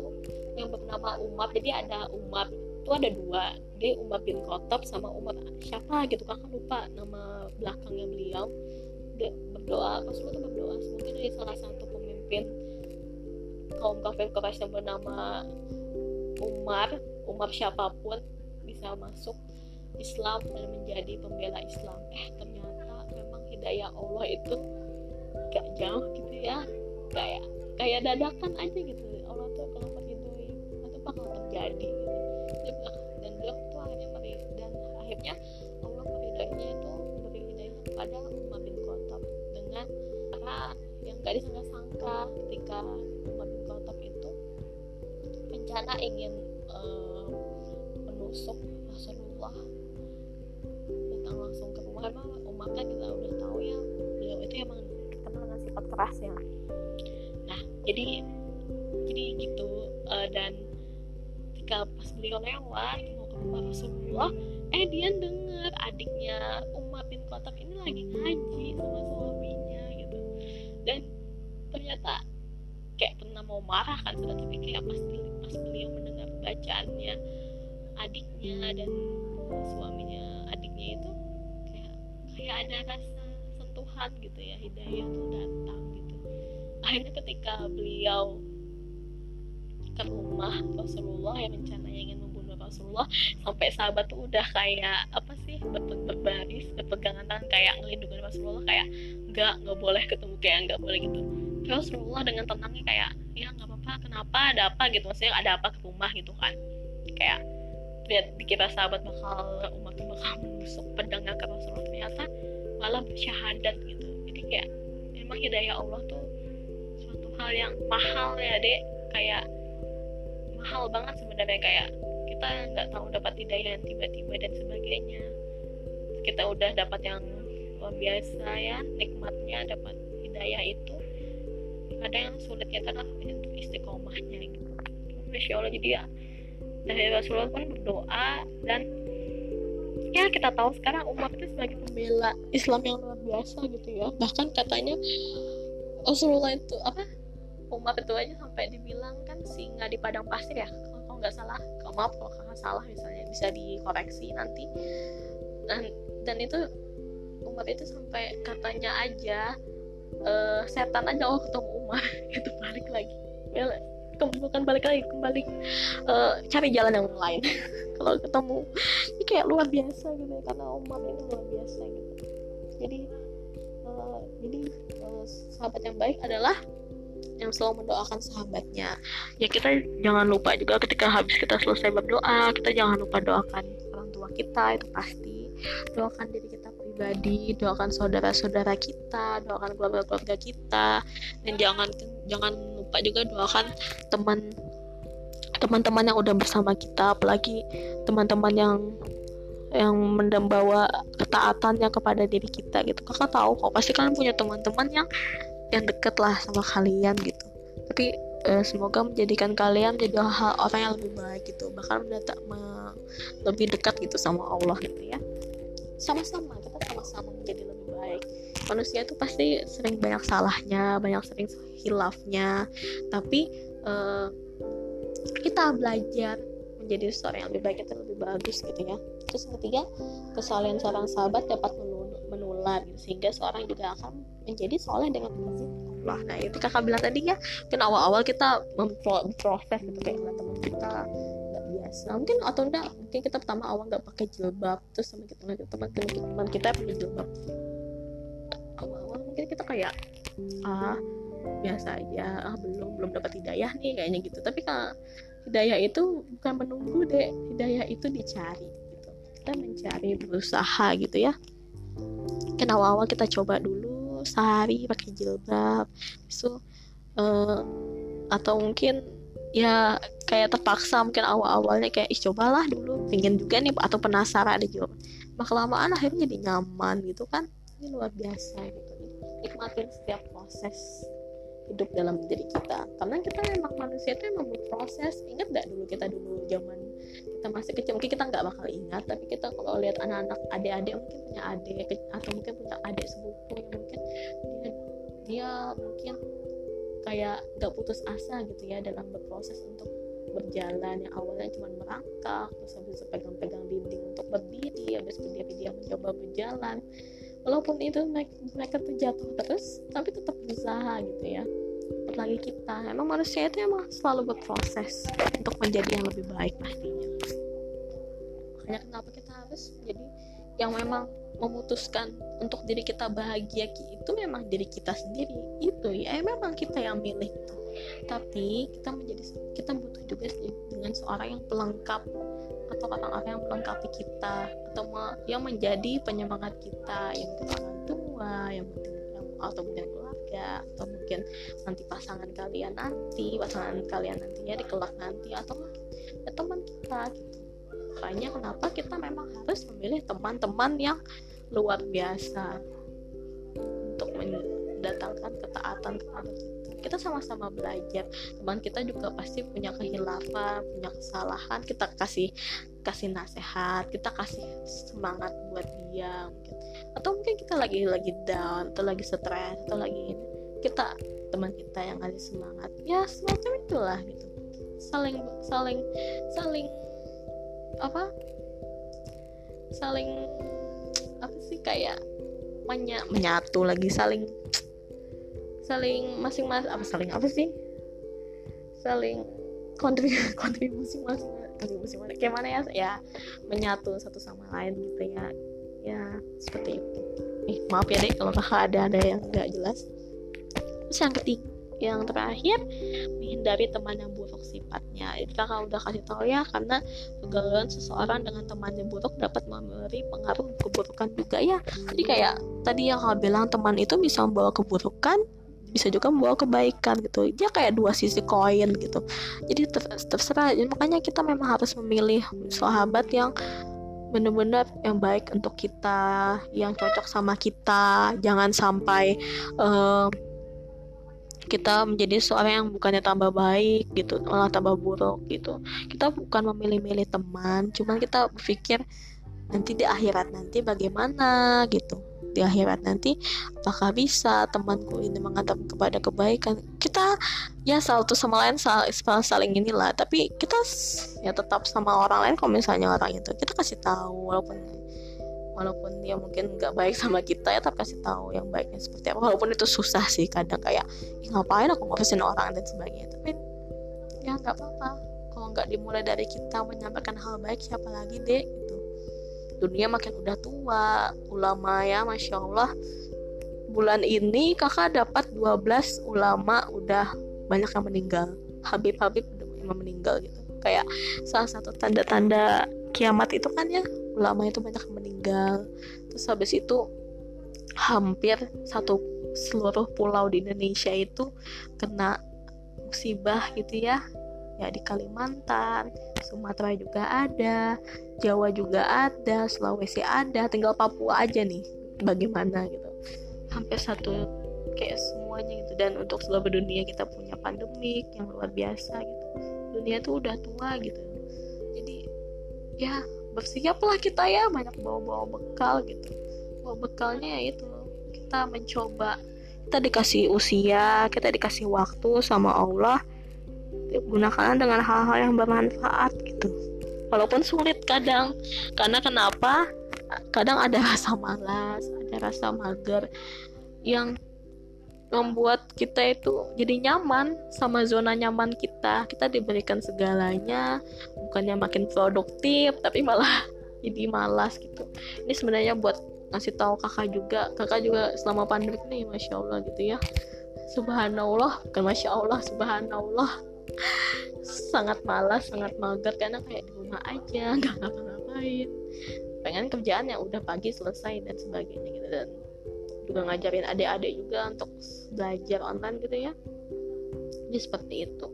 yang bernama Umar. Jadi ada Umar itu ada dua. Dia Umar bin Khattab sama Umar siapa gitu kakak lupa nama belakangnya beliau. Dia berdoa Rasulullah itu berdoa semoga dari salah satu pemimpin kaum kafir Quraisy yang bernama Umar. Umar siapa pun bisa masuk Islam dan menjadi pembela Islam. Eh ternyata memang hidayah Allah itu gak jauh gitu ya. Kayak kayak dadakan aja gitu. Allah tuh kalau meridoi itu bakal terjadi gitu. Dan beliau tuh akhirnya meri dan akhirnya Allah meridainya itu memberi hidayah kepada Umar bin Khattab dengan cara yang gak disangka-sangka ketika Umar bin Khattab itu rencana ingin uh, menusuk Rasulullah. Datang langsung ke rumah karena Umar kan kita udah tahu ya beliau itu emang terkenal dengan sifat kerasnya jadi jadi gitu uh, dan ketika pas beliau lewat mau ke rumah Rasulullah eh dia dengar adiknya Umar bin Khattab ini lagi ngaji sama suaminya gitu. Dan ternyata kayak pernah mau marah kan tapi kayak pas pas beliau mendengar bacaannya adiknya dan suaminya adiknya itu kayak kayak ada rasa Tuhan gitu ya hidayah tuh datang gitu akhirnya ketika beliau ke rumah Rasulullah yang rencananya ingin membunuh Rasulullah sampai sahabat tuh udah kayak apa sih berbaris berpegangan tangan kayak ngelindungin Rasulullah kayak nggak nggak boleh ketemu kayak nggak boleh gitu. Terus Rasulullah dengan tenangnya kayak ya nggak apa-apa kenapa ada apa? gitu maksudnya ada apa ke rumah gitu kan. Kayak lihat dikira sahabat bakal umat bakal menusuk pedangnya ke Rasulullah ternyata malah bersyahadat gitu. Jadi kayak emang hidayah Allah tuh hal yang mahal ya dek. Kayak mahal banget sebenarnya. Kayak kita nggak tahu dapat hidayah yang tiba-tiba dan sebagainya. Kita udah dapat yang luar biasa ya nikmatnya dapat hidayah itu. Ada yang sulitnya adalah untuk istiqomahnya gitu. Masya Allah jadi ya dari Rasulullah pun berdoa dan ya kita tahu sekarang umat itu sebagai pembela Islam yang luar biasa gitu ya. Bahkan katanya Rasulullah itu apa umat itu aja sampai dibilang kan singa di padang pasir ya? Kalau nggak salah kalau maaf kalau kakak salah misalnya bisa dikoreksi nanti. Dan dan itu umat itu sampai katanya aja uh, setan aja oh ketemu umat itu balik lagi. Ya bukan balik lagi kembali uh, cari jalan yang lain. Kalau ketemu ini kayak luar biasa gitu ya karena umat ini luar biasa gitu. Jadi uh, jadi uh, sahabat yang baik adalah yang selalu mendoakan sahabatnya. Ya kita jangan lupa juga ketika habis kita selesai berdoa kita jangan lupa doakan orang tua kita itu pasti. Doakan diri kita pribadi doakan saudara-saudara kita doakan keluarga-keluarga kita. Dan jangan jangan lupa juga doakan teman teman-teman yang udah bersama kita apalagi teman-teman yang yang membawa ketaatannya kepada diri kita gitu. Kakak tahu kok pasti kalian punya teman-teman yang yang deket lah sama kalian gitu. Tapi uh, semoga menjadikan kalian menjadi hal orang yang lebih baik gitu. Bahkan mendatang lebih dekat gitu sama Allah gitu ya. Sama-sama kita sama-sama menjadi lebih baik. Manusia itu pasti sering banyak salahnya banyak sering hilafnya tapi uh, kita belajar menjadi seorang yang lebih baik itu lebih bagus gitu ya. Terus ketiga kesalahan seorang sahabat dapat menular gitu, sehingga seorang juga akan menjadi soleh dengan izin Allah nah itu kakak bilang tadi ya mungkin awal-awal kita memproses gitu kayak teman kita nggak biasa. Mungkin atau enggak mungkin kita pertama awal nggak pakai jilbab terus sama kita teman teman kita pakai jilbab. Awal-awal mungkin kita kayak ah biasa aja ah belum belum dapat hidayah nih kayaknya gitu. Tapi kalau hidayah itu bukan menunggu deh hidayah itu dicari gitu. Kita mencari berusaha gitu ya. Kan awal-awal kita coba dulu sehari pakai jilbab. So uh, atau mungkin ya kayak terpaksa mungkin awal-awalnya kayak ih cobalah dulu pengen juga nih atau penasaran deh coba. Bah kelamaan akhirnya jadi nyaman gitu kan. Ini luar biasa gitu. Nikmatin setiap proses hidup dalam diri kita. Karena kita memang manusia itu memang berproses ingat gak dulu kita dulu zaman kita masih kecil? Mungkin kita nggak bakal ingat tapi kita kalau lihat anak-anak adik-adik mungkin punya adik atau mungkin punya adik sepupu dia dia mungkin kayak gak putus asa gitu ya dalam berproses untuk berjalan. Yang awalnya cuma merangkak terus habis itu pegang-pegang dinding untuk berdiri habis berdiri dia mencoba berjalan. Walaupun itu mereka, tuh jatuh terus tapi tetap berusaha gitu ya. Apalagi kita. Emang manusia itu emang selalu berproses untuk menjadi yang lebih baik pastinya. Makanya kenapa kita harus jadi yang memang memutuskan untuk diri kita bahagia itu memang diri kita sendiri. Itu ya memang kita yang milih itu. Tapi kita menjadi kita butuh juga dengan seorang yang pelengkap atau orang-orang yang melengkapi kita atau yang menjadi penyemangat kita yang orang tua yang mungkin yang, atau mungkin keluarga atau mungkin nanti pasangan kalian nanti pasangan kalian nantinya di kelak nanti atau teman kita gitu makanya kenapa kita memang harus memilih teman-teman yang luar biasa untuk mendatangkan ketaatan kepada kita. Kita sama-sama belajar. Teman kita juga pasti punya kehilafan punya kesalahan. Kita kasih kasih nasihat kita kasih semangat buat dia atau mungkin kita lagi lagi down atau lagi stres atau lagi ini. Kita teman kita yang kasih semangat. Ya semacam itulah gitu. Saling saling saling apa? Saling apa sih kayak menya menyatu lagi saling saling masing-masing apa saling apa sih? Saling kontribusi kontribusi masing kontribusi mana kayak mana ya ya menyatu satu sama lain gitu ya. Ya seperti itu. Eh maaf ya deh kalau kakak ada ada yang nggak jelas. Terus yang ketiga yang terakhir menghindari teman yang buruk sifatnya. Itu kakak udah kasih tahu ya karena kegagalan seseorang dengan teman yang buruk dapat memberi pengaruh keburukan juga ya. Jadi kayak tadi yang kakak bilang teman itu bisa membawa keburukan bisa juga membawa kebaikan gitu. Dia kayak dua sisi koin gitu. Jadi ter terserah. Jadi makanya kita memang harus memilih sahabat yang benar-benar yang baik untuk kita yang cocok sama kita. Jangan sampai uh, kita menjadi seorang yang bukannya tambah baik gitu malah tambah buruk gitu. Kita bukan memilih-milih teman cuman kita berpikir nanti di akhirat nanti bagaimana gitu. Di akhirat nanti apakah bisa temanku ini mengantar kepada kebaikan. Kita ya satu sama lain sal saling inilah. Tapi kita ya tetap sama orang lain kalau misalnya orang itu. Kita kasih tahu walaupun walaupun dia mungkin nggak baik sama kita ya tapi kasih tahu yang baiknya seperti apa. Walaupun itu susah sih kadang kayak ngapain aku ngurusin orang dan sebagainya. Tapi ya nggak apa-apa. Kalau nggak dimulai dari kita menyampaikan hal baik siapa lagi deh gitu. Dunia makin udah tua ulama ya masya Allah. Bulan ini kakak dapat 12 ulama udah banyak yang meninggal. Habib-Habib udah meninggal gitu kayak salah satu tanda-tanda kiamat itu kan ya. Ulama itu banyak meninggal. Terus habis itu hampir satu seluruh pulau di Indonesia itu kena musibah gitu ya. Ya di Kalimantan Sumatera juga ada Jawa juga ada Sulawesi ada tinggal Papua aja nih bagaimana gitu. Hampir satu kayak semuanya gitu. Dan untuk seluruh dunia kita punya pandemik yang luar biasa gitu dunia tuh udah tua gitu. Jadi ya bersiaplah kita ya banyak bawa-bawa bekal gitu. Bawa bekalnya ya itu kita mencoba. Kita dikasih usia kita dikasih waktu sama Allah gunakan dengan hal-hal yang bermanfaat gitu. Walaupun sulit kadang karena kenapa? Kadang ada rasa malas ada rasa mager yang membuat kita itu jadi nyaman sama zona nyaman kita. Kita diberikan segalanya bukannya makin produktif tapi malah jadi malas gitu. Ini sebenarnya buat ngasih tahu kakak juga. Kakak juga selama pandemi nih masya allah gitu ya. Subhanallah bukan masya allah subhanallah. Sangat malas sangat mager karena kayak di rumah aja nggak ngapa-ngapain. Pengen kerjaan yang udah pagi selesai dan sebagainya gitu. Dan juga ngajarin adik-adik juga untuk belajar online gitu ya. Jadi seperti itu.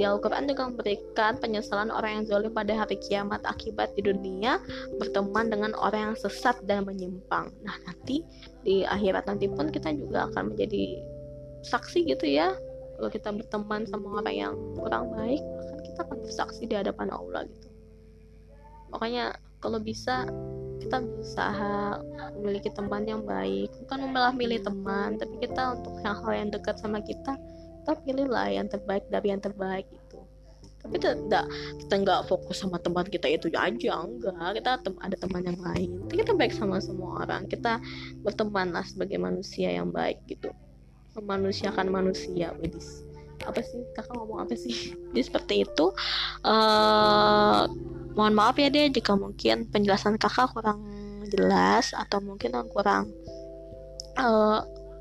Di Al-Quran juga memberikan penyesalan orang yang zalim pada hari kiamat akibat di dunia berteman dengan orang yang sesat dan menyimpang. Nah nanti di akhirat nanti pun kita juga akan menjadi saksi gitu ya. Kalau kita berteman sama orang yang kurang baik kan kita akan bersaksi di hadapan Allah gitu. Makanya kalau bisa kita berusaha memiliki teman yang baik. Bukan malah milih teman tapi kita untuk hal-hal yang dekat sama kita kita pilihlah yang terbaik dari yang terbaik itu tapi tidak kita nggak fokus sama teman kita itu aja enggak. Kita tem ada teman yang lain. Kita baik sama semua orang. Kita berteman lah sebagai manusia yang baik gitu. Memanusiakan manusia wedis apa sih? Kakak ngomong apa sih? Jadi seperti itu. Uh, mohon maaf ya deh jika mungkin penjelasan kakak kurang jelas atau mungkin kurang uh,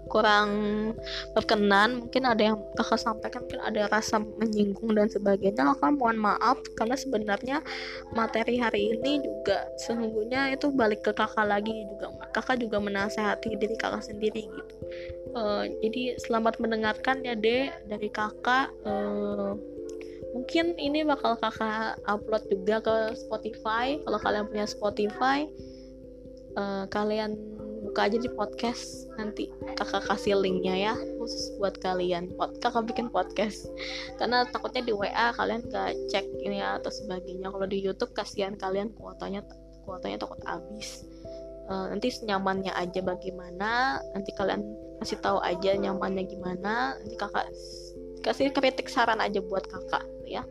kurang berkenan mungkin ada yang kakak sampaikan mungkin ada rasa menyinggung dan sebagainya. Kakak mohon maaf karena sebenarnya materi hari ini juga sesungguhnya itu balik ke kakak lagi juga. Kakak juga menasehati diri kakak sendiri gitu. Uh, jadi selamat mendengarkan ya deh dari kakak. Uh, mungkin ini bakal kakak upload juga ke Spotify. Kalau kalian punya Spotify uh, kalian buka aja di podcast. Nanti kakak kasih linknya ya khusus buat kalian. Pod, kakak bikin podcast. Karena takutnya di WA kalian gak cek ini atau sebagainya. Kalau di YouTube kasihan kalian kuotanya kuotanya takut habis. Uh, nanti senyamannya aja bagaimana nanti kalian kasih tahu aja nyamannya gimana. Nanti kakak kasih kritik saran aja buat kakak ya.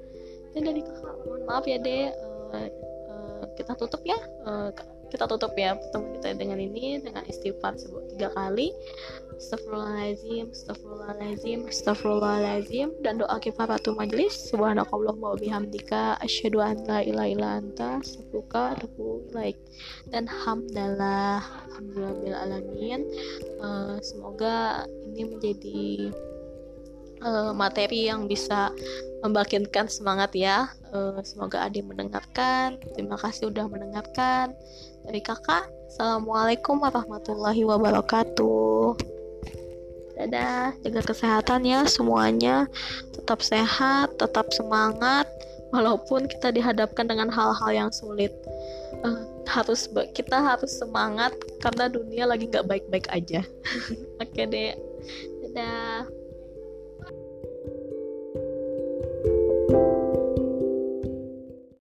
Dan dari kakak mohon maaf ya deh uh, uh, kita tutup ya. Uh, kita tutup ya pertemuan kita dengan ini dengan istighfar sebut tiga kali. Astagfirullahaladzim, Astagfirullahaladzim, Astagfirullahaladzim dan doa kifaratul majlis. Subhanakallahumma wabihamdika asyhadu an la ilaha illa anta astaghfiruka wa dan hamdalah alhamdulillah alamin. Uh, semoga ini menjadi uh, materi yang bisa membangkitkan semangat ya. Uh, semoga Adi mendengarkan. Terima kasih udah mendengarkan dari kakak. Assalamualaikum warahmatullahi wabarakatuh. Dadah jaga kesehatan ya semuanya. Tetap sehat tetap semangat walaupun kita dihadapkan dengan hal-hal yang sulit. Uh, harus kita harus semangat karena dunia lagi nggak baik-baik aja. Oke okay deh dadah.